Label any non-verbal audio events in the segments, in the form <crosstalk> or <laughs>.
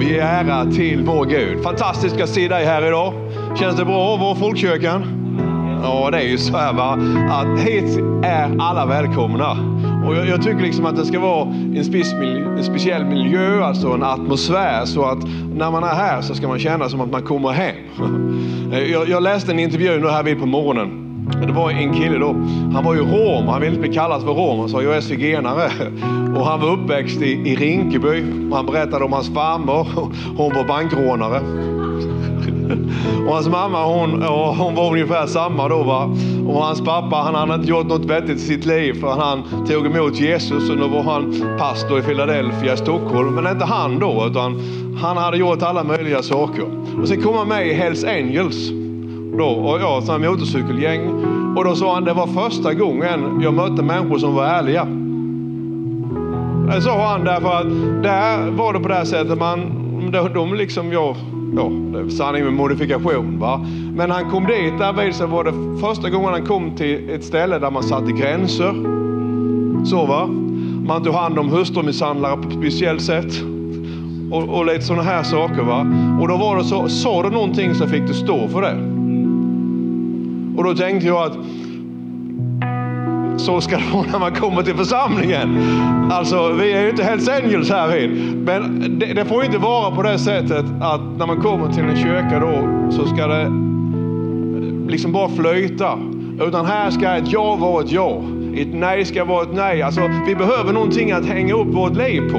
Vi ger ära till vår Gud. Fantastiskt att se dig här idag. Känns det bra att vara folkkyrkan? Ja, det är ju så här va, att hit är alla välkomna. Och jag, jag, tycker liksom att det ska vara en, miljö, en, speciell miljö, alltså en atmosfär, så att när man är här så ska man känna som att man kommer hem. <laughs> Jag, jag läste en intervju nu här vid på morgonen. Det var en kille då, han var ju rom, han ville inte bli kallad för rom, han sa jag är zigenare. Och han var uppväxt i, i Rinkeby. Han berättade om hans farmor, hon var bankrånare. Och hans mamma hon, hon var ungefär samma då. Va? Och hans pappa han hade inte gjort något vettigt i sitt liv för han tog emot Jesus och nu var han pastor i Philadelphia i Stockholm. Men inte han då utan han hade gjort alla möjliga saker. Och sen kom han med i Hells Angels. Då, och som så motorcykelgäng. Och då sa han det var första gången jag mötte människor som var ärliga. Det sa han därför att där var det på det här sättet man, de, de liksom, ja, ja, sanning med modifikation. Va? Men han kom dit, därvid så var det första gången han kom till ett ställe där man satte gränser. Så va. Man tog hand om hustrumisshandlare på ett speciellt sätt. Och, och lite sådana här saker. va. Och då var det så, sa du någonting så fick du stå för det. Och då tänkte jag att så ska det vara när man kommer till församlingen. Alltså, vi är ju inte Hells Angels här vid. Men det, det får inte vara på det sättet att när man kommer till en kyrka då så ska det eh, liksom bara flöjta. Utan här ska ett ja vara ett ja. Ett nej ska vara ett nej. Alltså, vi behöver någonting att hänga upp vårt liv på.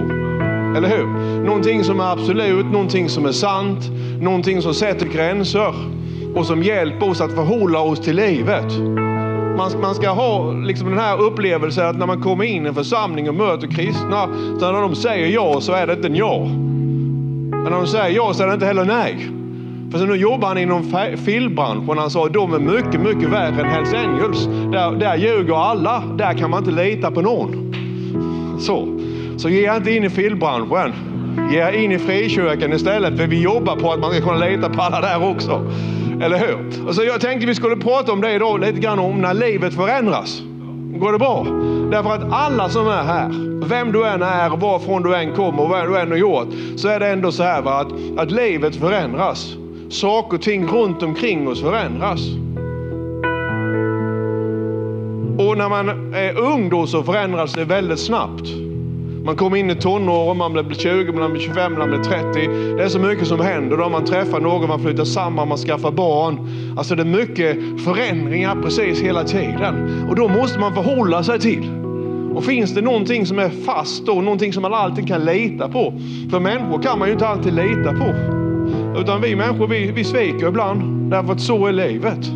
Eller hur? Någonting som är absolut, någonting som är sant, någonting som sätter gränser och som hjälper oss att förhålla oss till livet man, man ska ha liksom den här upplevelsen att när man kommer in i en församling och möter kristna, så när de säger ja så är det inte en ja. Men när de säger ja så är det inte heller nej. För så nu jobbar han inom filmbranschen. Han sa att de är mycket, mycket värre än Hells Angels. Där, där ljuger alla. Där kan man inte lita på någon. Så, så ge inte in i filmbranschen. Ge in i frikyrkan istället. För vi jobbar på att man ska kunna lita på alla där också. Mm. Eller hur? Och så jag tänkte vi skulle prata om det idag, lite grann om när livet förändras. Går det bra? Därför att alla som är här, vem du än är, varifrån du än kommer och vad du än har gjort, så är det ändå så här va, att, att livet förändras. Saker och ting runt omkring oss förändras. Och när man är ung då så förändras det väldigt snabbt. Man kommer in i tonåren, man blir 20, man blir 25, man blir 30. Det är så mycket som händer. Då man träffar någon, man flyttar samman, man skaffar barn. Alltså det är mycket förändringar precis hela tiden. Och då måste man förhålla sig till. Och finns det någonting som är fast då, någonting som man alltid kan lita på. För människor kan man ju inte alltid lita på. Utan vi människor, vi, vi sviker ibland. Därför att så är livet.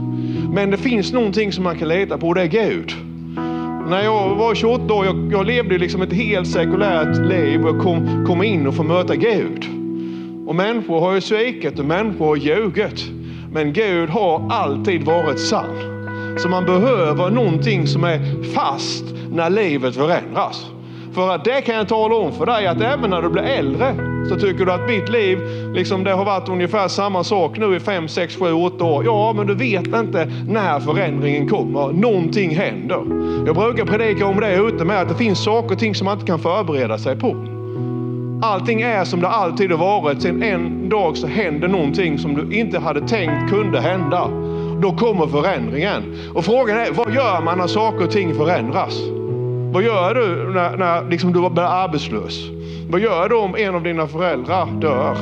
Men det finns någonting som man kan lita på och det är Gud. När jag var 28 år, jag, jag levde liksom ett helt sekulärt liv och kom, kom in och får möta Gud. Och människor har ju svikit och människor har ljugit. Men Gud har alltid varit sann. Så man behöver någonting som är fast när livet förändras. För att det kan jag tala om för dig att även när du blir äldre så tycker du att mitt liv, liksom det har varit ungefär samma sak nu i 5, 6, 7, 8 år. Ja, men du vet inte när förändringen kommer. Någonting händer. Jag brukar predika om det ute med att det finns saker och ting som man inte kan förbereda sig på. Allting är som det alltid har varit. Sen en dag så händer någonting som du inte hade tänkt kunde hända. Då kommer förändringen. Och frågan är, vad gör man när saker och ting förändras? Vad gör du när, när liksom du blir arbetslös? Vad gör du om en av dina föräldrar dör?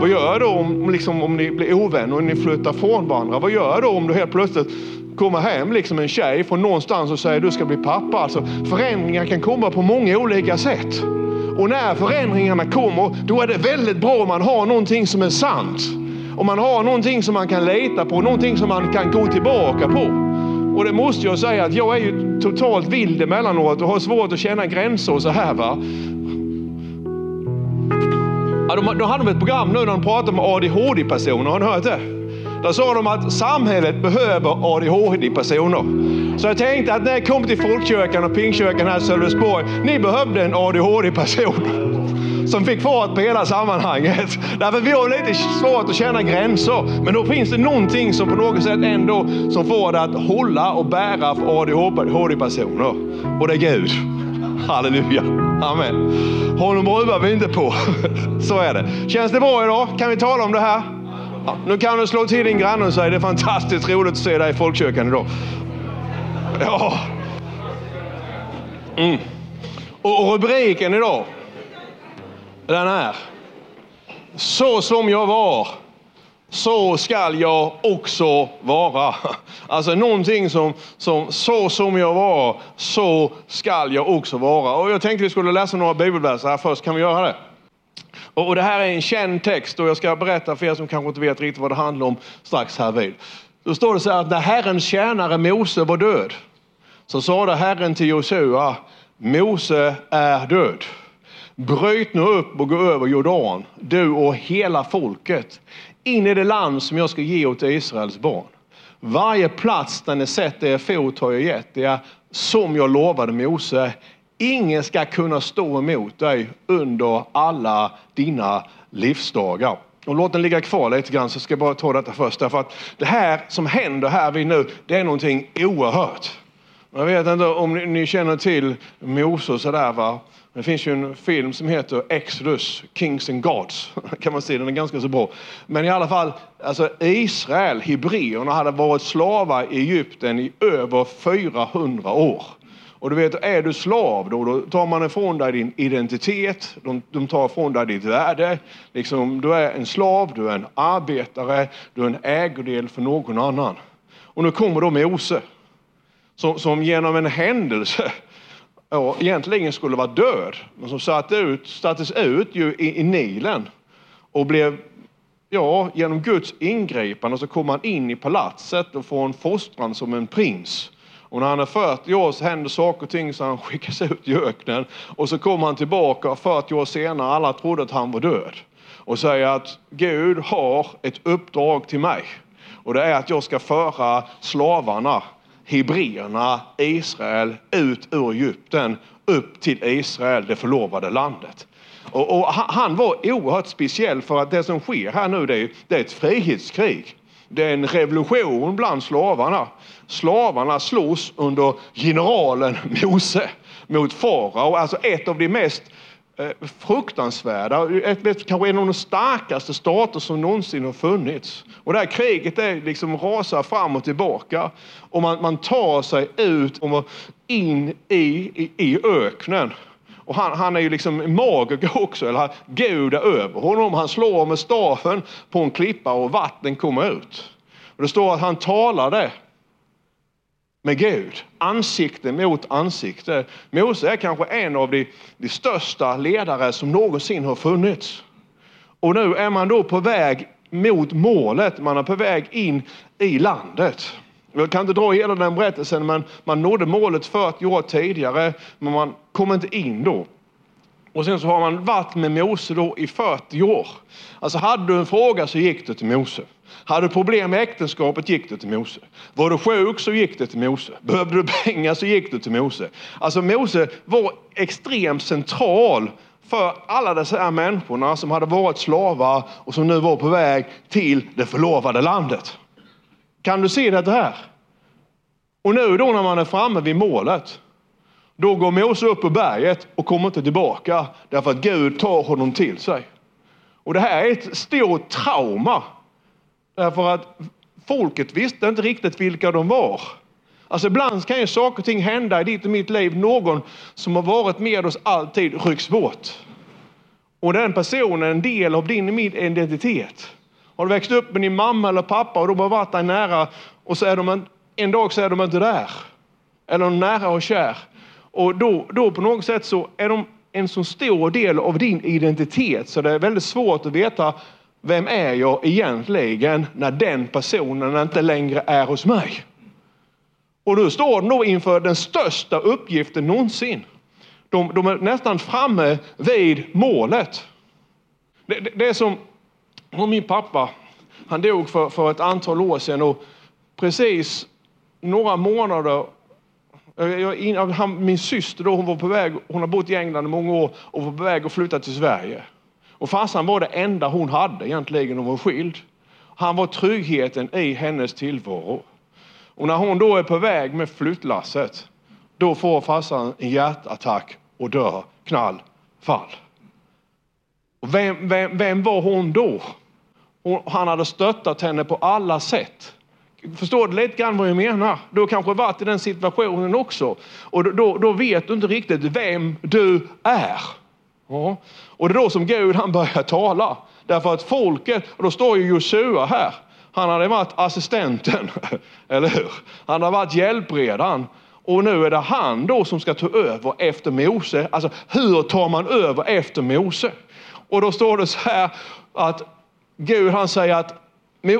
Vad gör du om, liksom, om ni blir ovänner och ni flyttar från varandra? Vad gör du om du helt plötsligt kommer hem liksom en tjej från någonstans och säger att du ska bli pappa? Alltså, förändringar kan komma på många olika sätt. Och när förändringarna kommer, då är det väldigt bra om man har någonting som är sant. Om man har någonting som man kan lita på, någonting som man kan gå tillbaka på. Och det måste jag säga att jag är ju totalt vild emellanåt och har svårt att känna gränser och så här. Va? De, de hade ett program nu när de pratade om ADHD-personer. Har ni hört det? Där sa de att samhället behöver ADHD-personer. Så jag tänkte att när jag kom till Folkkyrkan och Pingstkyrkan här i Sölvesborg, ni behövde en ADHD-person <laughs> som fick fart på hela sammanhanget. <laughs> Därför vi har lite svårt att känna gränser. Men då finns det någonting som på något sätt ändå som får det att hålla och bära för ADHD-personer. Och det är Gud. Halleluja. Amen. Honom ruvar vi inte på. <laughs> Så är det. Känns det bra idag? Kan vi tala om det här? Ja, nu kan du slå till din granne och säga det är fantastiskt roligt att se dig i folkkyrkan idag. Ja. Mm. Och rubriken idag, den är Så som jag var, så skall jag också vara. <laughs> Alltså någonting som, som så som jag var, så skall jag också vara. Och jag tänkte vi skulle läsa några bibelverser här först. Kan vi göra det? Och det här är en känd text och jag ska berätta för er som kanske inte vet riktigt vad det handlar om strax här vid. Då står det så här att när Herrens tjänare Mose var död så sade Herren till Josua, Mose är död. Bryt nu upp och gå över Jordan, du och hela folket, in i det land som jag ska ge åt Israels barn. Varje plats där ni sätter er fot har jag gett er, som jag lovade Mose. Ingen ska kunna stå emot dig under alla dina livsdagar. Och låt den ligga kvar lite grann så ska jag bara ta detta först. Därför att det här som händer här vid nu, det är någonting oerhört. Jag vet inte om ni, ni känner till Mose och sådär va. Det finns ju en film som heter Exodus, Kings and Gods. <laughs> kan man se, den är ganska så bra. Men i alla fall, alltså Israel, hebreerna, hade varit slavar i Egypten i över 400 år. Och du vet, är du slav då, då tar man ifrån dig din identitet, de, de tar ifrån dig ditt värde. Liksom, du är en slav, du är en arbetare, du är en ägodel för någon annan. Och nu kommer då Mose, som, som genom en händelse ja, egentligen skulle vara död, men som satt ut, sattes ut ju i, i Nilen och blev, ja, genom Guds ingripande så kom han in i palatset och får en fostran som en prins. Och när han är 40 år så händer saker och ting så han skickas ut i öknen. Och så kommer han tillbaka 40 år senare, alla trodde att han var död. Och säger att Gud har ett uppdrag till mig. Och det är att jag ska föra slavarna hebreerna, Israel, ut ur Egypten upp till Israel, det förlovade landet. Och, och, han var oerhört speciell för att det som sker här nu det är, det är ett frihetskrig. Det är en revolution bland slavarna. Slavarna slåss under generalen Mose mot farao, alltså ett av de mest Eh, fruktansvärda, ett, kanske en av de starkaste stater som någonsin har funnits. Och det här kriget är liksom rasar fram och tillbaka och man, man tar sig ut och in i, i, i öknen. Och han, han är ju liksom magiker <laughs> också, eller Gud är över honom. Han slår med staven på en klippa och vatten kommer ut. Och det står att han talade med Gud, ansikte mot ansikte. Mose är kanske en av de, de största ledare som någonsin har funnits. Och nu är man då på väg mot målet, man är på väg in i landet. Jag kan inte dra hela den berättelsen, men man nådde målet 40 år tidigare, men man kom inte in då. Och sen så har man varit med Mose då i 40 år. Alltså hade du en fråga så gick du till Mose. Hade du problem med äktenskapet gick du till Mose. Var du sjuk så gick du till Mose. Behövde du pengar så gick du till Mose. Alltså Mose var extremt central för alla dessa här människorna som hade varit slavar och som nu var på väg till det förlovade landet. Kan du se det här? Och nu då när man är framme vid målet då går Mose upp på berget och kommer inte tillbaka därför att Gud tar honom till sig. Och det här är ett stort trauma. Eh, Därför att folket visste inte riktigt vilka de var. Alltså ibland kan ju saker och ting hända i ditt och mitt liv. Någon som har varit med oss alltid rycks bort. Och den personen är en del av din och min identitet. Har du växt upp med din mamma eller pappa och de har varit dig nära och så är de en, en dag så är de inte där. Eller nära och kär. Och då, då på något sätt så är de en så stor del av din identitet så det är väldigt svårt att veta vem är jag egentligen när den personen inte längre är hos mig. Och då står de då inför den största uppgiften någonsin. De, de är nästan framme vid målet. Det, det, det är som min pappa, han dog för, för ett antal år sedan och precis några månader jag, han, min syster då, hon var på väg, hon har bott i England i många år och var på väg att flytta till Sverige. Och farsan var det enda hon hade egentligen, hon var skild. Han var tryggheten i hennes tillvaro. Och när hon då är på väg med flyttlasset, då får farsan en hjärtattack och dör. Knall, fall. Och vem, vem, vem var hon då? Hon, han hade stöttat henne på alla sätt. Förstår du lite grann vad jag menar? Du har kanske varit i den situationen också. Och då, då, då vet du inte riktigt vem du är. Ja. Och det är då som Gud han börjar tala. Därför att folket, och då står ju Josua här. Han hade varit assistenten, <laughs> eller hur? Han har varit hjälpredan. Och nu är det han då som ska ta över efter Mose. Alltså hur tar man över efter Mose? Och då står det så här att Gud han säger att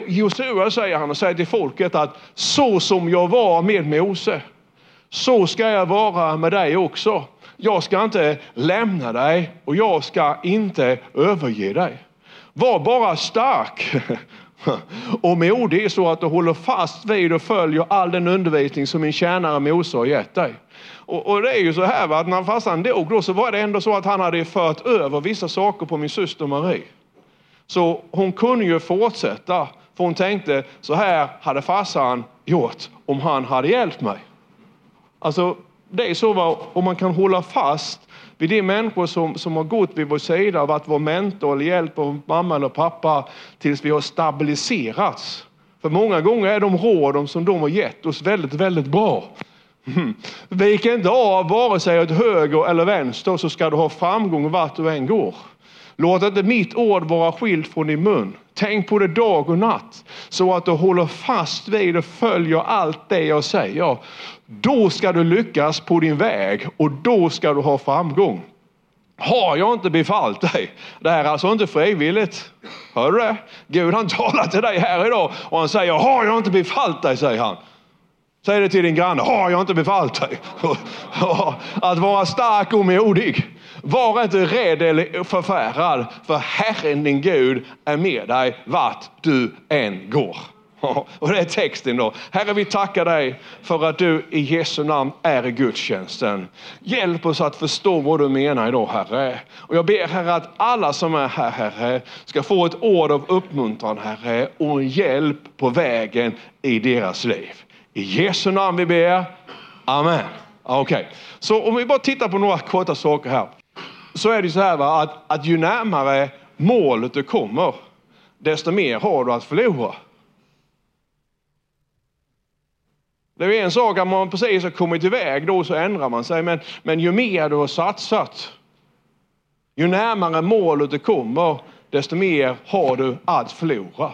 Josua säger han och säger till folket att så som jag var med Mose, så ska jag vara med dig också. Jag ska inte lämna dig och jag ska inte överge dig. Var bara stark <laughs> och modig så att du håller fast vid och följer all den undervisning som min tjänare Mose har gett dig. Och, och, det är ju så här va, att när farsan dog då så var det ändå så att han hade fört över vissa saker på min syster Marie. Så hon kunde ju fortsätta för hon tänkte så här hade farsan gjort om han hade hjälpt mig. Alltså det är så va, om man kan hålla fast vid de människor som, som har gått vid vår sida och varit vår mentor eller hjälp av mamma eller pappa tills vi har stabiliserats. För många gånger är de råd som de har gett oss väldigt, väldigt bra. Mm. Vik inte av vare sig åt höger eller vänster så ska du ha framgång vart du än går. Låt inte mitt ord vara skilt från din mun. Tänk på det dag och natt så att du håller fast vid och följer allt det jag säger. Då ska du lyckas på din väg och då ska du ha framgång. Har jag inte befallt dig? Det här är alltså inte frivilligt. Hör du det? Gud han talar till dig här idag och han säger, har jag inte befallt dig? säger han. Säg det till din granne, har jag inte befallt dig? <laughs> Att vara stark och modig. Var inte rädd eller förfärad, för Herren din Gud är med dig vart du än går. <laughs> Och det är texten då. Herre, vi tackar dig för att du i Jesu namn är i gudstjänsten. Hjälp oss att förstå vad du menar idag, Herre. Och jag ber, Herre, att alla som är här, Herre, ska få ett ord av uppmuntran, Herre, och hjälp på vägen i deras liv. I Jesu namn vi ber. Amen. Okej, okay. så om vi bara tittar på några korta saker här. Så är det så här va, att, att ju närmare målet du kommer, desto mer har du att förlora. Det är en sak att man precis har kommit iväg, då så ändrar man sig. Men, men ju mer du har satsat, ju närmare målet du kommer, desto mer har du att förlora.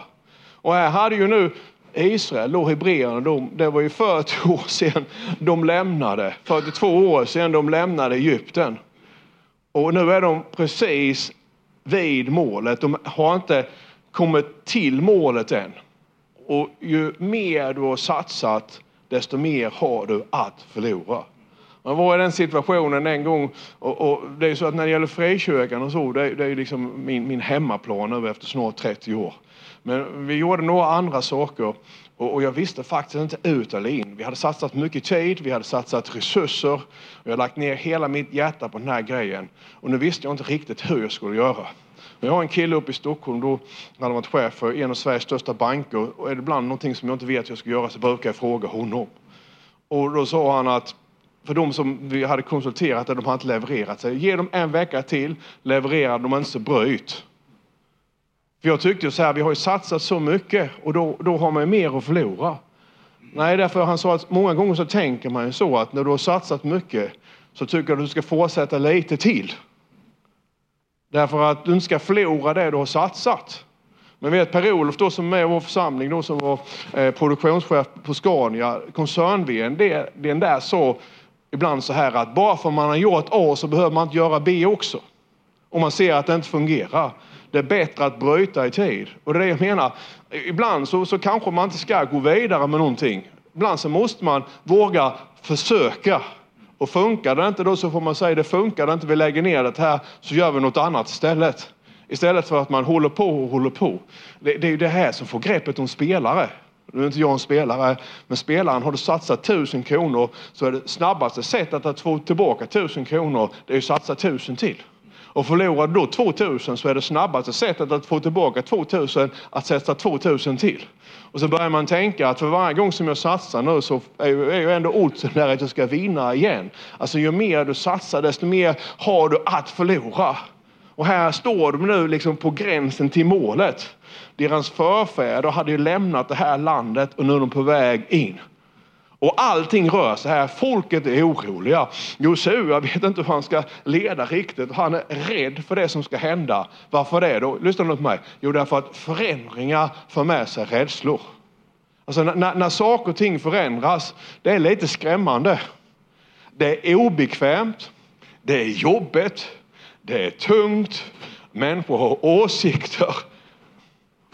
Och här hade ju nu Israel, då hebreerna, de, det var ju 40 år sedan de lämnade, 42 år sedan de lämnade Egypten. Och nu är de precis vid målet. De har inte kommit till målet än. Och ju mer du har satsat, desto mer har du att förlora. Man var i den situationen en gång och, och det är så att när det gäller frikyrkan och så, det, det är liksom min, min hemmaplan nu efter snart 30 år. Men vi gjorde några andra saker och, och jag visste faktiskt inte ut eller in. Vi hade satsat mycket tid, vi hade satsat resurser och jag hade lagt ner hela mitt hjärta på den här grejen. Och nu visste jag inte riktigt hur jag skulle göra. Jag har en kille uppe i Stockholm, då hade varit chef för en av Sveriges största banker och är det ibland någonting som jag inte vet hur jag ska göra så brukar jag fråga honom. Och då sa han att för de som vi hade konsulterat, de har inte levererat sig. Ge dem en vecka till, levererar de inte så bryt. För jag tyckte så här, vi har ju satsat så mycket och då, då har man ju mer att förlora. Nej, därför han sa att många gånger så tänker man ju så att när du har satsat mycket så tycker jag att du ska fortsätta lite till. Därför att du inte ska förlora det du har satsat. Men vet Per-Olof då som är i vår församling, då som var eh, produktionschef på Scania, koncern den där sa ibland så här att bara för man har gjort A så behöver man inte göra B också. Om man ser att det inte fungerar. Det är bättre att bryta i tid. Och det är det jag menar. Ibland så, så kanske man inte ska gå vidare med någonting. Ibland så måste man våga försöka. Och funkar det inte då så får man säga det funkar det inte, vi lägger ner det här så gör vi något annat istället. Istället för att man håller på och håller på. Det, det är ju det här som får greppet om spelare. Nu är inte jag en spelare, men spelaren har du satsat tusen kronor så är det snabbaste sättet att få tillbaka tusen kronor det är att satsa tusen till. Och förlorar du då 2000 så är det snabbaste sättet att få tillbaka 2000 att sätta 2000 till. Och så börjar man tänka att för varje gång som jag satsar nu så är ju, ändå oddsen där att jag ska vinna igen. Alltså ju mer du satsar desto mer har du att förlora. Och här står de nu liksom på gränsen till målet. Deras förfäder hade ju lämnat det här landet och nu är de på väg in. Och allting rör sig här. Folket är oroliga. Josua vet inte hur han ska leda riktigt. Han är rädd för det som ska hända. Varför det då? Lyssna nu på mig. Jo, därför att förändringar för med sig rädslor. Alltså när, när saker och ting förändras, det är lite skrämmande. Det är obekvämt, det är jobbigt, det är tungt, människor har åsikter.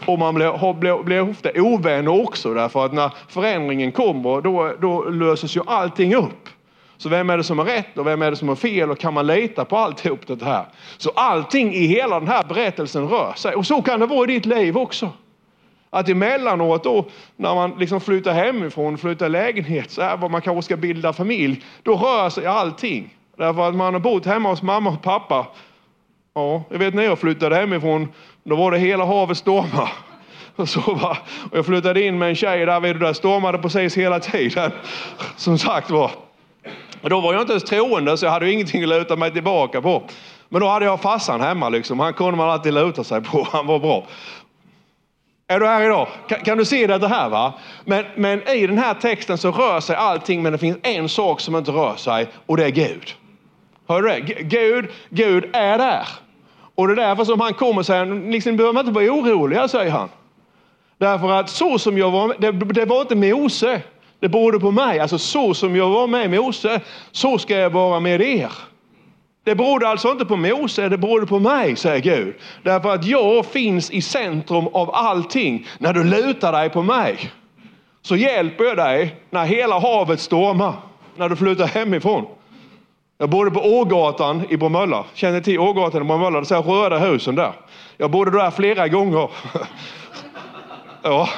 Och man blir, blir, blir ofta ovänner också därför att när förändringen kommer då, då löses ju allting upp. Så vem är det som har rätt och vem är det som har fel och kan man lita på alltihop det här? Så allting i hela den här berättelsen rör sig och så kan det vara i ditt liv också. Att emellanåt då när man liksom flyttar hemifrån, flyttar lägenhet, så här, vad man kanske ska bilda familj, då rör sig allting. Därför att man har bott hemma hos mamma och pappa. Ja, jag vet när jag flyttade hemifrån, då var det hela havet stormar. Och, så va? och jag flyttade in med en tjej där, vid och där stormade precis hela tiden. Som sagt var. Och då var jag inte ens troende så jag hade ingenting att luta mig tillbaka på. Men då hade jag farsan hemma liksom. Han kunde man alltid luta sig på. Han var bra. Är du här idag? Kan, kan du se det här? va? Men, men i den här texten så rör sig allting men det finns en sak som inte rör sig och det är Gud. Hör du det? Gud, Gud är där. Och det är därför som han kommer och säger, liksom, behöver man inte vara oroliga, säger han. Därför att så som jag var, det, det var inte Mose, det berodde på mig. Alltså så som jag var med Mose, så ska jag vara med er. Det berodde alltså inte på Mose, det berodde på mig, säger Gud. Därför att jag finns i centrum av allting. När du lutar dig på mig så hjälper jag dig när hela havet stormar. När du flyttar hemifrån. Jag bodde på Ågatan i Bromölla. Känner ni till Ågatan i Bromölla? Det är röda husen där. Jag bodde där flera gånger. <laughs> ja.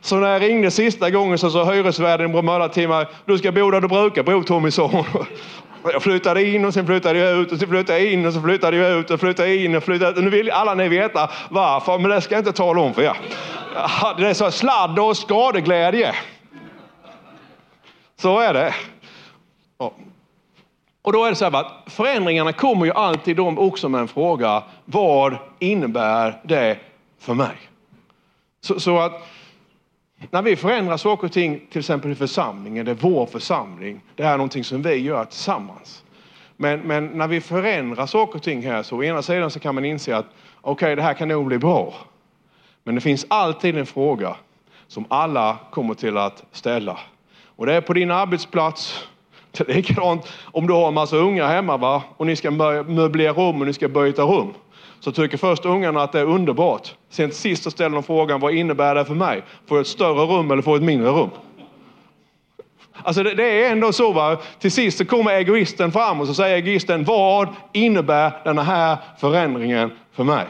Så när jag ringde sista gången så sa hyresvärden i Bromölla till mig, du ska bo där du brukar bo Tommy, sa <laughs> Jag flyttade in och sen flyttade jag ut och sen flyttade jag in och så flyttade jag ut och flyttade in och flyttade ut. Nu vill alla ni veta varför, men det ska jag inte tala om för er. Det är så sladd och skadeglädje. Så är det. Och då är det så här att förändringarna kommer ju alltid de också med en fråga. Vad innebär det för mig? Så, så, att när vi förändrar saker och ting, till exempel i församlingen, det är vår församling. Det är någonting som vi gör tillsammans. Men, men när vi förändrar saker och ting här så å ena sidan så kan man inse att okej, okay, det här kan nog bli bra. Men det finns alltid en fråga som alla kommer till att ställa. Och det är på din arbetsplats, <laughs> det är likadant om du har en massa unga hemma va? och ni ska möblera rum och ni ska byta rum. Så tycker först ungarna att det är underbart. Sen till sist så ställer de frågan, vad innebär det för mig? Får jag ett större rum eller får jag ett mindre rum? Alltså det, det är ändå så, va? till sist så kommer egoisten fram och så säger egoisten, vad innebär den här förändringen för mig?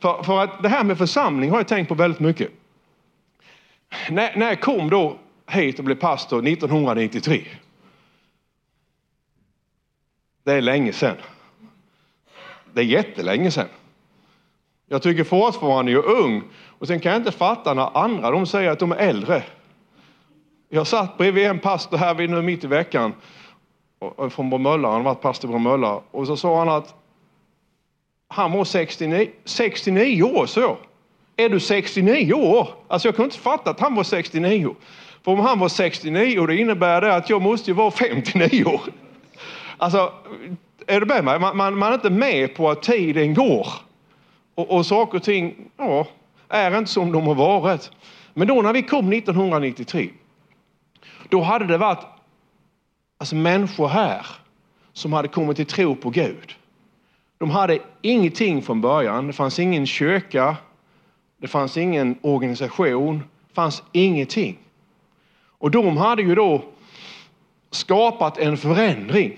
För, för att det här med församling har jag tänkt på väldigt mycket. När, när jag kom då hit och blev pastor 1993 det är länge sedan. Det är jättelänge sedan. Jag tycker fortfarande jag är ung och sen kan jag inte fatta när andra de säger att de är äldre. Jag satt bredvid en pastor här vid nu mitt i veckan från Bromölla, han har varit pastor i Bromölla och så sa han att han var 69, 69 år, så. Är du 69 år? Alltså jag kunde inte fatta att han var 69. För om han var 69 det innebär det att jag måste ju vara 59 år. Alltså, är du med mig? Man, man, man, är inte med på att tiden går. Och, och saker och ting ja, är inte som de har varit. Men då när vi kom 1993, då hade det varit alltså, människor här som hade kommit till tro på Gud. De hade ingenting från början. Det fanns ingen kyrka. Det fanns ingen organisation. Det fanns ingenting. Och de hade ju då skapat en förändring.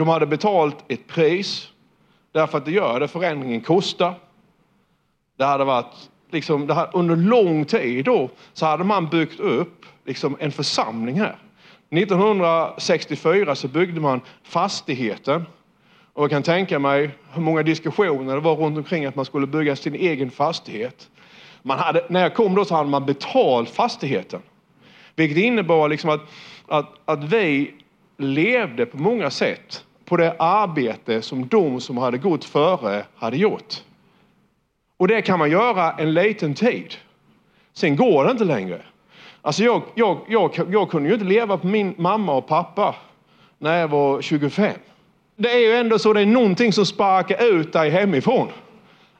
De hade betalt ett pris därför att det gör det, förändringen kostar. Det hade varit, liksom, det hade, under lång tid då så hade man byggt upp liksom, en församling här. 1964 så byggde man fastigheten Och jag kan tänka mig hur många diskussioner det var runt omkring att man skulle bygga sin egen fastighet. Man hade, när jag kom då så hade man betalt fastigheten. Vilket innebar liksom att, att, att vi levde på många sätt på det arbete som de som hade gått före hade gjort. Och det kan man göra en liten tid. Sen går det inte längre. Alltså jag, jag, jag, jag kunde ju inte leva på min mamma och pappa när jag var 25. Det är ju ändå så det är någonting som sparkar ut dig hemifrån.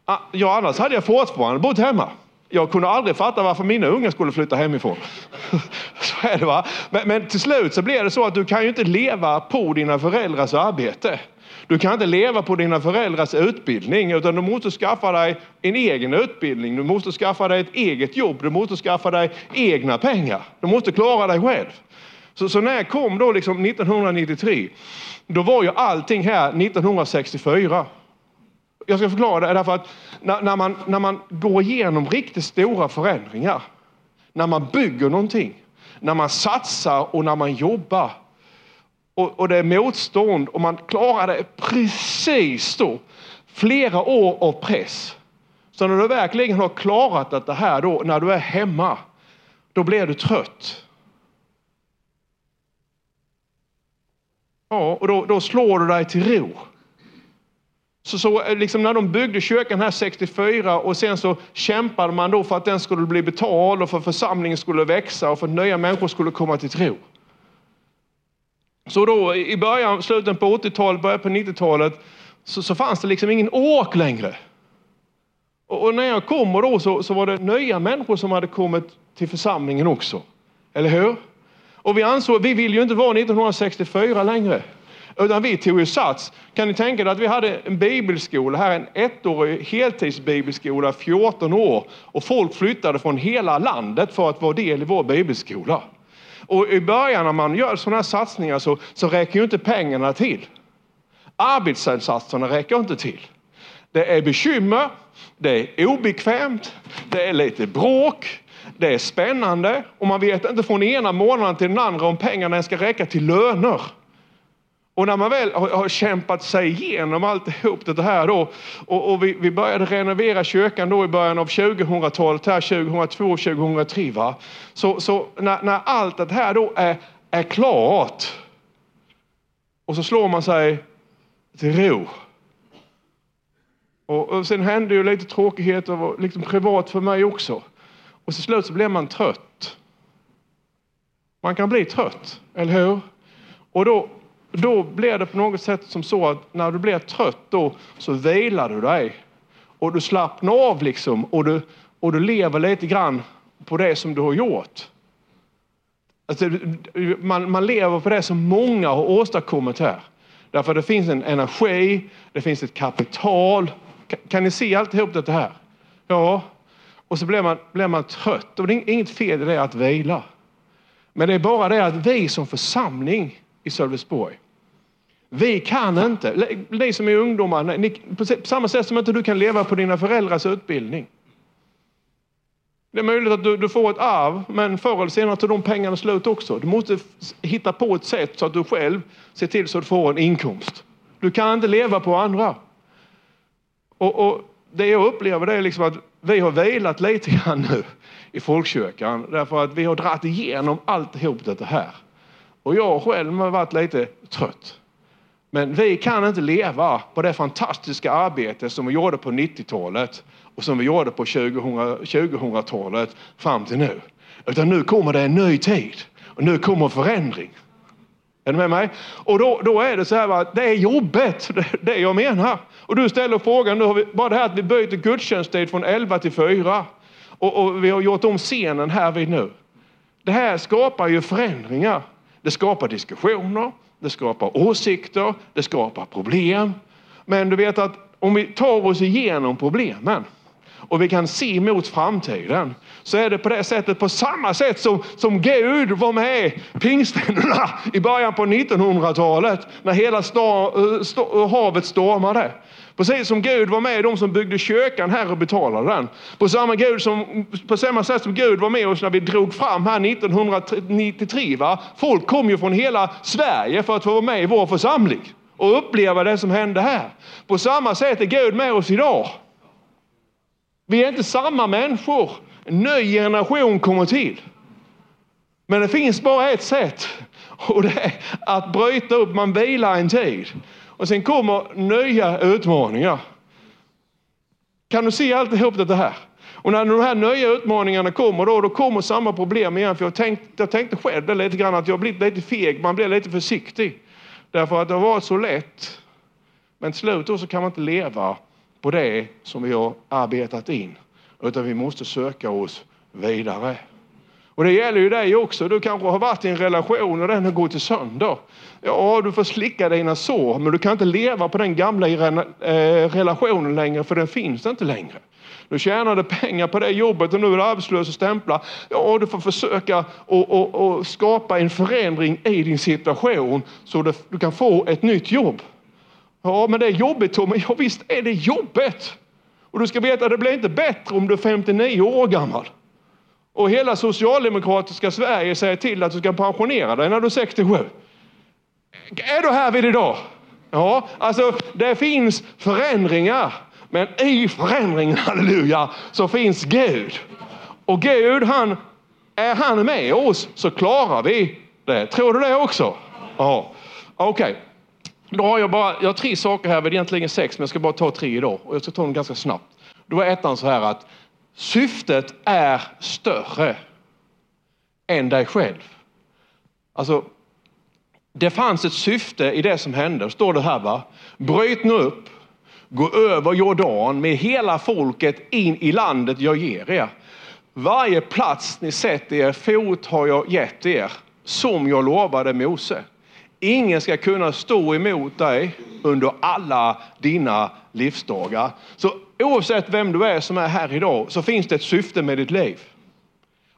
Ah, ja, annars hade jag fortfarande bott hemma. Jag kunde aldrig fatta varför mina ungar skulle flytta hemifrån. <laughs> så är det va. Men, men till slut så blir det så att du kan ju inte leva på dina föräldrars arbete. Du kan inte leva på dina föräldrars utbildning utan du måste skaffa dig en egen utbildning. Du måste skaffa dig ett eget jobb. Du måste skaffa dig egna pengar. Du måste klara dig själv. Så, så när jag kom då liksom 1993, då var ju allting här 1964. Jag ska förklara det därför att när, när, man, när man går igenom riktigt stora förändringar, när man bygger någonting, när man satsar och när man jobbar och, och det är motstånd och man klarar det precis då. Flera år av press. Så när du verkligen har klarat det här då, när du är hemma, då blir du trött. Ja, och då, då slår du dig till ro. Så, så eh, liksom när de byggde kyrkan här 64 och sen så kämpade man då för att den skulle bli betald och för att församlingen skulle växa och för att nya människor skulle komma till tro. Så då i början, slutet på 80-talet, början på 90-talet så, så, fanns det liksom ingen åk längre. Och, och när jag kom då så, så var det nya människor som hade kommit till församlingen också. Eller hur? Och vi ansåg, vi vill ju inte vara 1964 längre. Utan vi tog ju sats. Kan ni tänka er att vi hade en bibelskola här, en ettårig heltidsbibelskola, 14 år. Och folk flyttade från hela landet för att vara del i vår bibelskola. Och i början när man gör sådana här satsningar så, så räcker ju inte pengarna till. Arbetsinsatserna räcker inte till. Det är bekymmer, det är obekvämt, det är lite bråk, det är spännande och man vet inte från ena månaden till den andra om pengarna ska räcka till löner. Och när man väl har, har kämpat sig igenom alltihop det här då och, och vi, vi, började renovera kyrkan då i början av 2000-talet, här 2002, 2003. Va? Så, så när, när allt det här då är, är klart och så slår man sig till ro. Och, och sen hände ju lite tråkigheter liksom privat för mig också. Och till slut så blir man trött. Man kan bli trött, eller hur? Och då då blir det på något sätt som så att när du blir trött då så vilar du dig. Och du slappnar av liksom och du, och du lever lite grann på det som du har gjort. Alltså, man, man lever på det som många har åstadkommit här. Därför det finns en energi, det finns ett kapital. Kan, kan ni se alltihop det här? Ja. Och så blir man, blir man trött. Och det är inget fel i det att vila. Men det är bara det att vi som församling i Sölvesborg. Vi kan inte, ni som är ungdomar, ni, på samma sätt som inte du kan leva på dina föräldrars utbildning. Det är möjligt att du, du, får ett arv, men förr eller senare tar de pengarna slut också. Du måste hitta på ett sätt så att du själv ser till så att du får en inkomst. Du kan inte leva på andra. Och, och Det jag upplever det är liksom att vi har vilat lite grann nu i folkkyrkan därför att vi har dragit igenom alltihop det här. Och jag själv har varit lite trött. Men vi kan inte leva på det fantastiska arbete som vi gjorde på 90-talet och som vi gjorde på 2000-talet fram till nu. Utan nu kommer det en ny tid och nu kommer förändring. Är du med mig? Och då, då är det så här att det är jobbet, det, det jag menar. Och du ställer frågan, nu har vi, bara det här att vi byter gudstjänsttid från 11 till 4 och, och vi har gjort om scenen här vid nu. Det här skapar ju förändringar. Det skapar diskussioner, det skapar åsikter, det skapar problem. Men du vet att om vi tar oss igenom problemen och vi kan se mot framtiden så är det på det sättet, på samma sätt som, som Gud var med pingstvännerna i början på 1900-talet när hela sta, eh, sta, eh, havet stormade. Precis som Gud var med de som byggde kyrkan här och betalade den. På samma, Gud som, på samma sätt som Gud var med oss när vi drog fram här 1993. Va? Folk kom ju från hela Sverige för att få vara med i vår församling. och uppleva det som hände här. På samma sätt är Gud med oss idag. Vi är inte samma människor. En ny generation kommer till. Men det finns bara ett sätt <laughs> och det är att bryta upp, man vilar en tid. Och sen kommer nya utmaningar. Kan du se alltihop det här? Och när de här nya utmaningarna kommer då, då kommer samma problem igen. För jag tänkte, jag tänkte själv det lite grann att jag blivit lite feg, man blir lite försiktig. Därför att det har varit så lätt. Men till slut då så kan man inte leva på det som vi har arbetat in. Utan vi måste söka oss vidare. Och det gäller ju dig också. Du kanske har varit i en relation och den har gått sönder. Ja, du får slicka dina sår, men du kan inte leva på den gamla eh, relationen längre, för den finns inte längre. Du tjänade pengar på det jobbet och nu är du arbetslös och stämplar. Ja, du får försöka och, och, och skapa en förändring i din situation så du, du kan få ett nytt jobb. Ja, men det är jobbigt Tommy. Ja, visst är det jobbigt. Och du ska veta, det blir inte bättre om du är 59 år gammal. Och hela socialdemokratiska Sverige säger till att du ska pensionera dig när du är 67. Är du här vid idag? Ja, alltså det finns förändringar. Men i förändringen, halleluja, så finns Gud. Och Gud, han, är han med oss så klarar vi det. Tror du det också? Ja, okej. Okay. Då har jag bara, jag har tre saker här, det är egentligen sex, men jag ska bara ta tre idag. Och jag ska ta dem ganska snabbt. Då var ettan så här att syftet är större än dig själv. Alltså, det fanns ett syfte i det som hände, står det här va. Bryt nu upp, gå över Jordan med hela folket in i landet jag ger er. Varje plats ni sätter er fot har jag gett er, som jag lovade Mose. Ingen ska kunna stå emot dig under alla dina livsdagar. Så oavsett vem du är som är här idag så finns det ett syfte med ditt liv.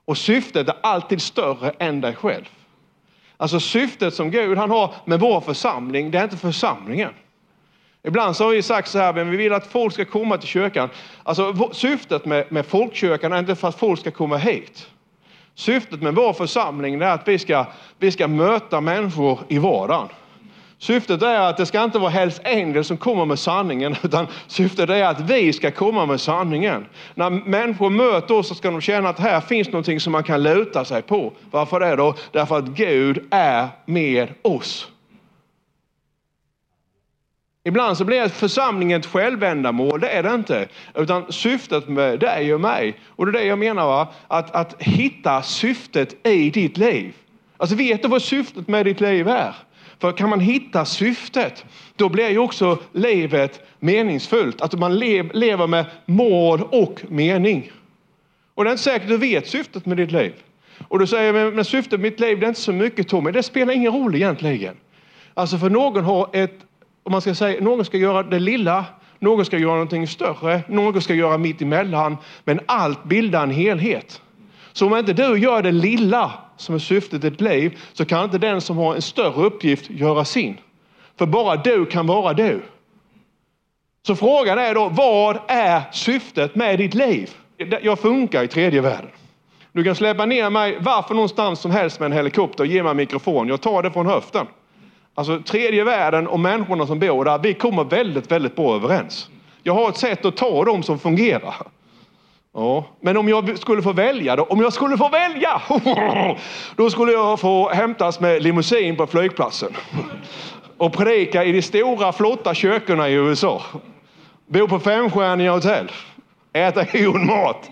Och syftet är alltid större än dig själv. Alltså syftet som Gud han har med vår församling, det är inte församlingen. Ibland så har vi sagt så här, men vi vill att folk ska komma till kyrkan. Alltså syftet med, med folkkyrkan är inte för att folk ska komma hit. Syftet med vår församling är att vi ska, vi ska möta människor i vardagen. Syftet är att det ska inte vara Hells Angels som kommer med sanningen, utan syftet är att vi ska komma med sanningen. När människor möter oss så ska de känna att här finns någonting som man kan luta sig på. Varför det då? Därför att Gud är med oss. Ibland så blir församlingen ett självändamål, det är det inte. Utan syftet med dig och mig, och det är det jag menar, va? Att, att hitta syftet i ditt liv. Alltså vet du vad syftet med ditt liv är? För kan man hitta syftet, då blir ju också livet meningsfullt. Att man lever med mål och mening. Och det är inte säkert du vet syftet med ditt liv. Och du säger, men, men syftet med mitt liv det är inte så mycket Tommy. Det spelar ingen roll egentligen. Alltså för någon har ett, om man ska säga, någon ska göra det lilla, någon ska göra någonting större, någon ska göra mitt emellan. Men allt bildar en helhet. Så om inte du gör det lilla som är syftet i ditt liv så kan inte den som har en större uppgift göra sin. För bara du kan vara du. Så frågan är då, vad är syftet med ditt liv? Jag funkar i tredje världen. Du kan släppa ner mig varför någonstans som helst med en helikopter och ge mig en mikrofon. Jag tar det från höften. Alltså tredje världen och människorna som bor där, vi kommer väldigt, väldigt bra överens. Jag har ett sätt att ta dem som fungerar. Ja, men om jag skulle få välja då? Om jag skulle få välja! <laughs> Då skulle jag få hämtas med limousin på flygplatsen <laughs> och predika i de stora flotta kökena i USA. Bo på femstjärniga hotell. Äta <laughs> god mat.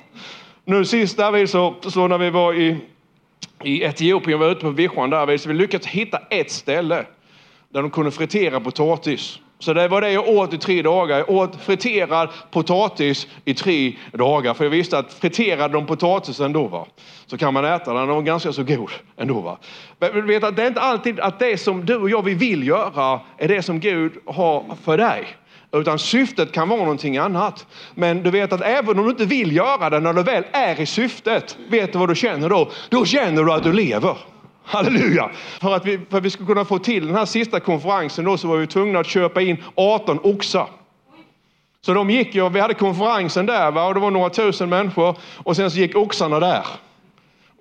Nu sist där så, så när vi var i, i Etiopien, var ute på vischan där, så vi lyckats hitta ett ställe där de kunde fritera potatis. Så det var det jag åt i tre dagar. Jag åt friterad potatis i tre dagar. För jag visste att friterade de potatisen då va, så kan man äta den. Den var ganska så god ändå. Va. Men du vet att det är inte alltid att det som du och jag vi vill göra är det som Gud har för dig. Utan syftet kan vara någonting annat. Men du vet att även om du inte vill göra det, när du väl är i syftet, vet du vad du känner då? Då känner du att du lever. Halleluja! För att, vi, för att vi skulle kunna få till den här sista konferensen då, så var vi tvungna att köpa in 18 oxar. Så de gick ju, vi hade konferensen där va? och det var några tusen människor och sen så gick oxarna där.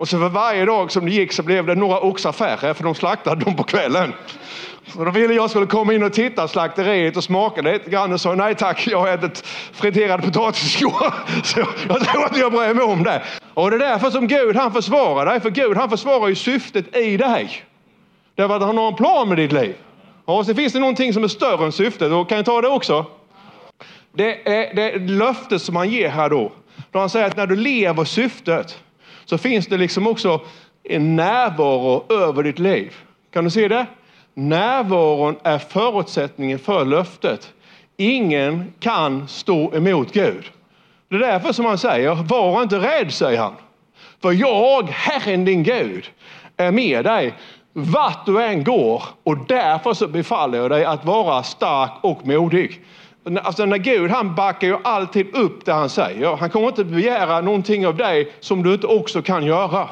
Och så för varje dag som det gick så blev det några oxar färre för de slaktade dem på kvällen. Så då ville jag skulle komma in och titta slakteriet och smaka lite grann och sa nej tack, jag har ätit friterad potatisskål. <laughs> Så jag tror att jag bryr mig om det. Och det är därför som Gud han försvarar dig, för Gud han försvarar ju syftet i dig. Därför att han har en plan med ditt liv. Och så finns det någonting som är större än syftet, och kan jag ta det också? Det är, det är löftet som han ger här då. Då han säger att när du lever syftet så finns det liksom också en närvaro över ditt liv. Kan du se det? Närvaron är förutsättningen för löftet. Ingen kan stå emot Gud. Det är därför som han säger, var inte rädd, säger han. För jag, Herren din Gud, är med dig vart du än går och därför så befaller jag dig att vara stark och modig. Alltså när Gud han backar ju alltid upp det han säger. Han kommer inte begära någonting av dig som du inte också kan göra.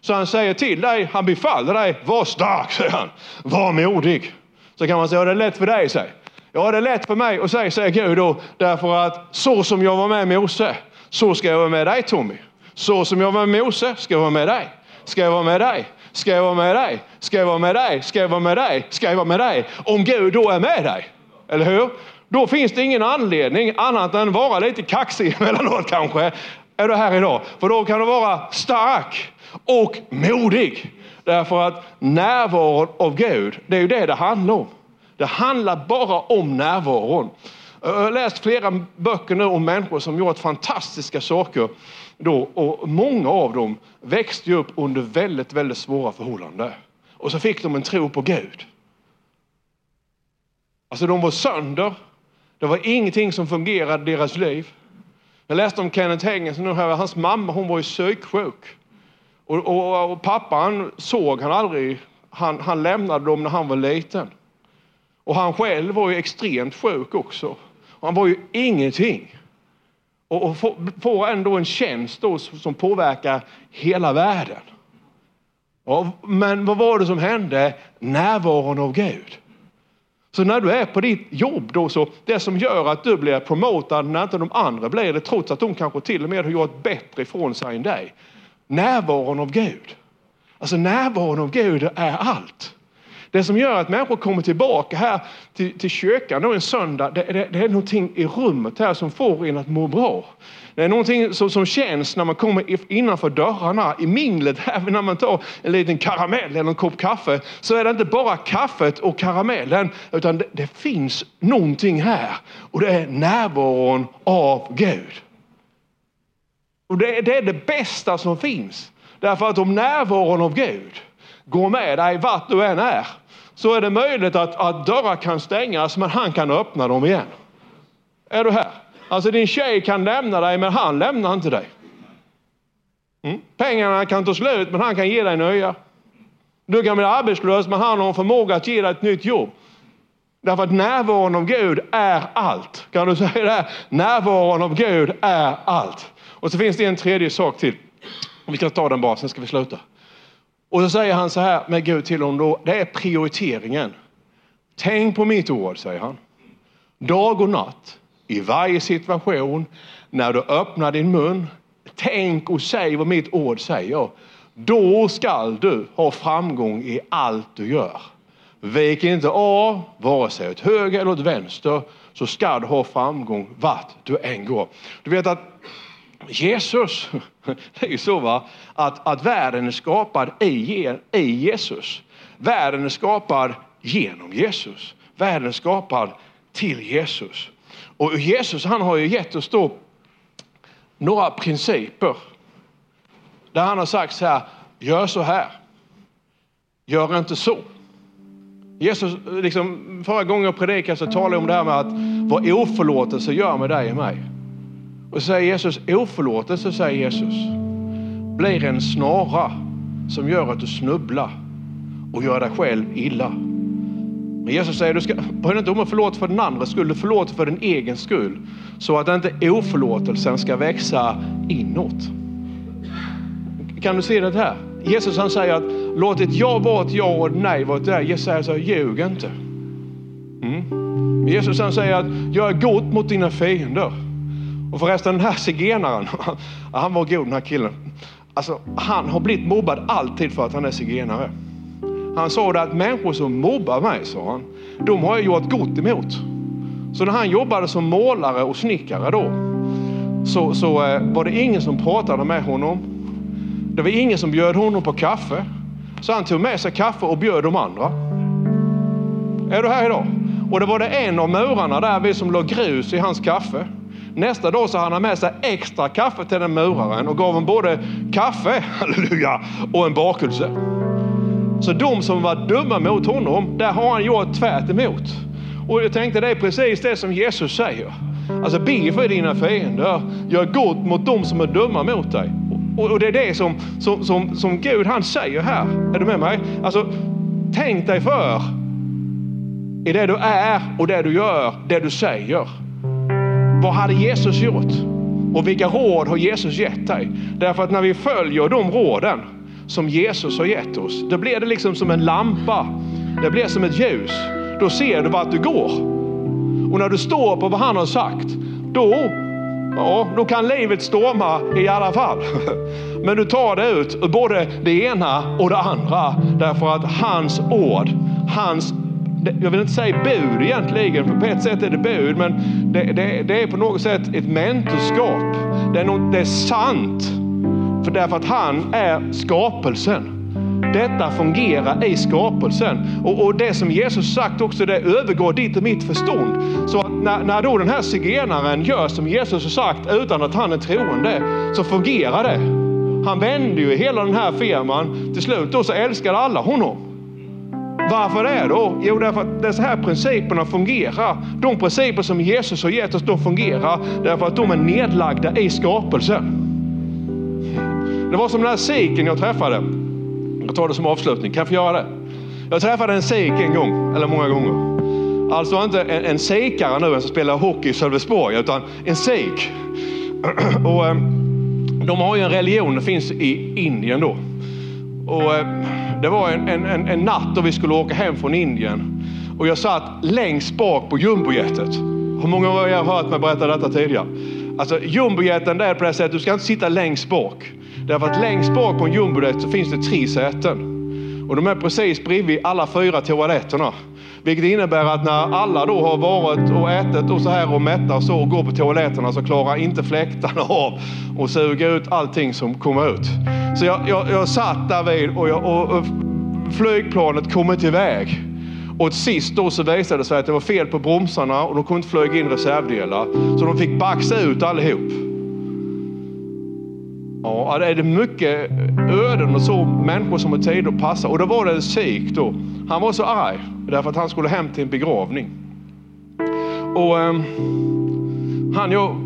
Så han säger till dig, han befaller dig, var stark, säger han. Var modig. Så kan man säga, ja, det är lätt för dig, säger Ja, det är lätt för mig att säga, säger Gud då, därför att så som jag var med Mose, så ska jag vara med dig Tommy. Så som jag var med Mose, ska jag vara med dig. Ska jag vara med dig? Ska jag vara med dig? Ska jag vara med dig? Ska jag vara med dig? Ska jag vara med dig? Om Gud då är med dig, eller hur? Då finns det ingen anledning annat än vara lite kaxig <laughs> emellanåt kanske. Är du här idag? För då kan du vara stark och modig. Därför att närvaron av Gud, det är ju det det handlar om. Det handlar bara om närvaron. Jag har läst flera böcker nu om människor som gjort fantastiska saker. Då, och många av dem växte upp under väldigt, väldigt svåra förhållanden. Och så fick de en tro på Gud. Alltså de var sönder. Det var ingenting som fungerade i deras liv. Jag läste om Kenneth Hengens nu här, hans mamma hon var ju psyksjuk. Och, och, och pappan såg han aldrig, han, han lämnade dem när han var liten. Och han själv var ju extremt sjuk också. Och han var ju ingenting. Och, och får ändå en tjänst då som påverkar hela världen. Och, men vad var det som hände? Närvaron av Gud. Så när du är på ditt jobb då, så det som gör att du blir promotad när inte de andra blir det, trots att de kanske till och med har gjort bättre ifrån sig än dig. Närvaron av Gud. Alltså närvaron av Gud är allt. Det som gör att människor kommer tillbaka här till, till kyrkan då en söndag, det, det, det är någonting i rummet här som får en att må bra. Det är någonting som, som känns när man kommer innanför dörrarna i minglet, även när man tar en liten karamell eller en kopp kaffe, så är det inte bara kaffet och karamellen, utan det, det finns någonting här. Och det är närvaron av Gud. Och det, det är det bästa som finns. Därför att om närvaron av Gud går med dig vart du än är, så är det möjligt att, att dörrar kan stängas, men han kan öppna dem igen. Är du här? Alltså din tjej kan lämna dig, men han lämnar inte dig. Mm. Pengarna kan ta slut, men han kan ge dig nya. Du kan bli arbetslös, men han har en förmåga att ge dig ett nytt jobb. Därför att närvaron av Gud är allt. Kan du säga det? Närvaron av Gud är allt. Och så finns det en tredje sak till. Vi ska ta den bara, sen ska vi sluta. Och så säger han så här med Gud till honom då, det är prioriteringen. Tänk på mitt ord, säger han. Dag och natt, i varje situation, när du öppnar din mun, tänk och säg vad mitt ord säger. Då skall du ha framgång i allt du gör. Vik inte av, vare sig åt höger eller åt vänster, så ska du ha framgång vart du än går. Du vet att Jesus, <laughs> det är ju så va, att, att världen är skapad i, i Jesus. Världen är skapad genom Jesus. Världen är skapad till Jesus. Och Jesus han har ju gett oss då några principer. Där han har sagt så här, gör så här. Gör inte så. Jesus, liksom, förra gången jag predikade så talade jag om det här med att vad oförlåtelse gör med dig och mig. Och så säger Jesus, oförlåtelse säger Jesus, blir en snara som gör att du snubblar och gör dig själv illa. Men Jesus säger, du ska, bry inte om att förlåta för den andra skull, du förlåter för din egen skull. Så att inte oförlåtelsen ska växa inåt. Kan du se det här? Jesus han säger att låt ett ja vara ett ja och ett nej vara ett nej. Jesus säger så här, ljug inte. Mm. Jesus han säger att gör gott mot dina fiender. Och förresten den här zigenaren, <laughs> han var god den här killen. Alltså, han har blivit mobbad alltid för att han är zigenare. Han sa det att människor som mobbar mig, sa han, de har jag gjort gott emot. Så när han jobbade som målare och snickare då, så, så eh, var det ingen som pratade med honom. Det var ingen som bjöd honom på kaffe. Så han tog med sig kaffe och bjöd de andra. Är du här idag? Och det var det en av murarna där vi som låg grus i hans kaffe. Nästa dag så hade han med sig extra kaffe till den muraren och gav honom både kaffe, <laughs> halleluja, och en bakelse. Så de som var dumma mot honom, där har han gjort tvärt emot. Och jag tänkte det är precis det som Jesus säger. Alltså be för dina fiender, gör gott mot dem som är dumma mot dig. Och, och det är det som, som, som, som Gud han säger här. Är du med mig? Alltså, tänk dig för i det du är och det du gör, det du säger. Vad hade Jesus gjort? Och vilka råd har Jesus gett dig? Därför att när vi följer de råden som Jesus har gett oss, då blir det liksom som en lampa. Det blir som ett ljus. Då ser du vart du går. Och när du står på vad han har sagt, då, ja, då kan livet storma i alla fall. <laughs> Men du tar det ut både det ena och det andra därför att hans ord, hans jag vill inte säga bud egentligen, för på ett sätt är det bud, men det, det, det är på något sätt ett mentorskap. Det är, något, det är sant, för därför att han är skapelsen. Detta fungerar i skapelsen. Och, och, det som Jesus sagt också, det övergår ditt och mitt förstånd. Så att när, när då den här zigenaren gör som Jesus har sagt utan att han är troende, så fungerar det. Han vände ju hela den här firman. Till slut då så älskade alla honom. Varför det då? Jo, därför att det är så här principerna fungerar. De principer som Jesus har gett oss, de fungerar därför att de är nedlagda i skapelsen. Det var som den här siken jag träffade. Jag tar det som avslutning. Kan jag få göra det? Jag träffade en sik en gång, eller många gånger. Alltså inte en, en sikare nu, en som spelar hockey i Sölvesborg, utan en sik. <clears throat> Och, ehm, de har ju en religion, den finns i Indien då. Och, ehm, det var en, en, en, natt då vi skulle åka hem från Indien. Och jag satt längst bak på jumbojetet. Hur många av er har hört mig berätta detta tidigare? Alltså jumbojeten det är på det sättet, du ska inte sitta längst bak. Därför att längst bak på en jumbojet så finns det tre säten. Och de är precis bredvid alla fyra toaletterna. Vilket innebär att när alla då har varit och ätit och så här och mättar så och går på toaletterna så klarar inte fläktarna <laughs> av att suga ut allting som kommer ut. Så jag, jag, jag satt där vid och, jag, och, och flygplanet kom inte iväg. Och till sist då så visade det sig att det var fel på bromsarna och de kunde inte flyga in reservdelar. Så de fick baxa ut allihop. Ja, det är mycket öden och så, människor som har tid att passa. Och då var det en sik då. Han var så arg därför att han skulle hem till en begravning. Och eh, han, jag,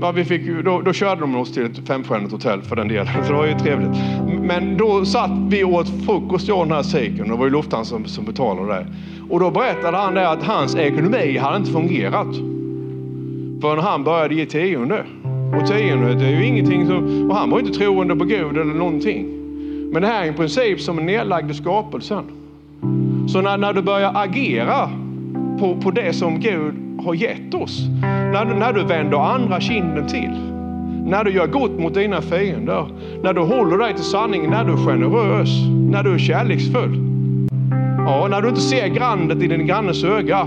ja, vi fick, då, då körde de oss till ett femstjärnigt hotell för den delen, <laughs> så det var ju trevligt. Men då satt vi och åt frukost, jag och den här siken. Det var ju Lufthansa som, som betalade det. Och då berättade han det att hans ekonomi hade inte fungerat förrän han började ge tionde. Och tiondet är ju ingenting som, och han var inte troende på Gud eller någonting. Men det här är en princip som är nedlagd i skapelsen. Så när, när du börjar agera på, på det som Gud har gett oss, när, när du vänder andra kinden till, när du gör gott mot dina fiender, när du håller dig till sanningen, när du är generös, när du är kärleksfull. Ja, när du inte ser grandet i din grannes öga,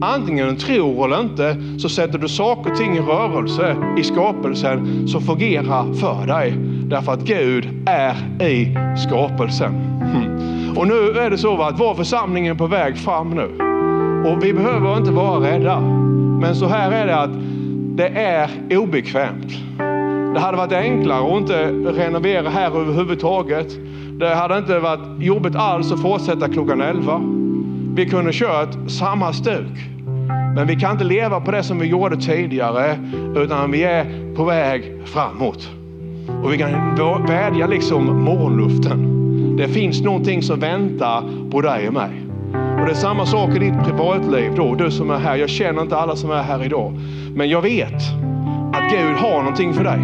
antingen du tror eller inte, så sätter du saker och ting i rörelse i skapelsen som fungerar för dig. Därför att Gud är i skapelsen. Hm. Och nu är det så att vår församling är på väg fram nu. Och vi behöver inte vara rädda. Men så här är det att det är obekvämt. Det hade varit enklare att inte renovera här överhuvudtaget. Det hade inte varit jobbigt alls att fortsätta klockan 11. Vi kunde kört samma stuk. Men vi kan inte leva på det som vi gjorde tidigare, utan vi är på väg framåt. Och vi kan vädja liksom morgonluften. Det finns någonting som väntar på dig och mig. Och det är samma sak i ditt privatliv då, du som är här. Jag känner inte alla som är här idag. Men jag vet att Gud har någonting för dig.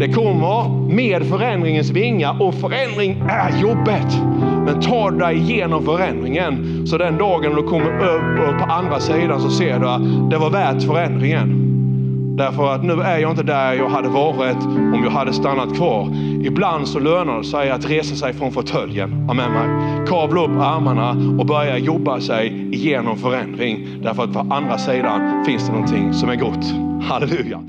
Det kommer med förändringens vingar och förändring är jobbet. Men ta dig igenom förändringen så den dagen du kommer upp på andra sidan så ser du att det var värt förändringen. Därför att nu är jag inte där jag hade varit om jag hade stannat kvar. Ibland så lönar det sig att resa sig från fåtöljen. Amen. Kavla upp armarna och börja jobba sig igenom förändring. Därför att på andra sidan finns det någonting som är gott. Halleluja.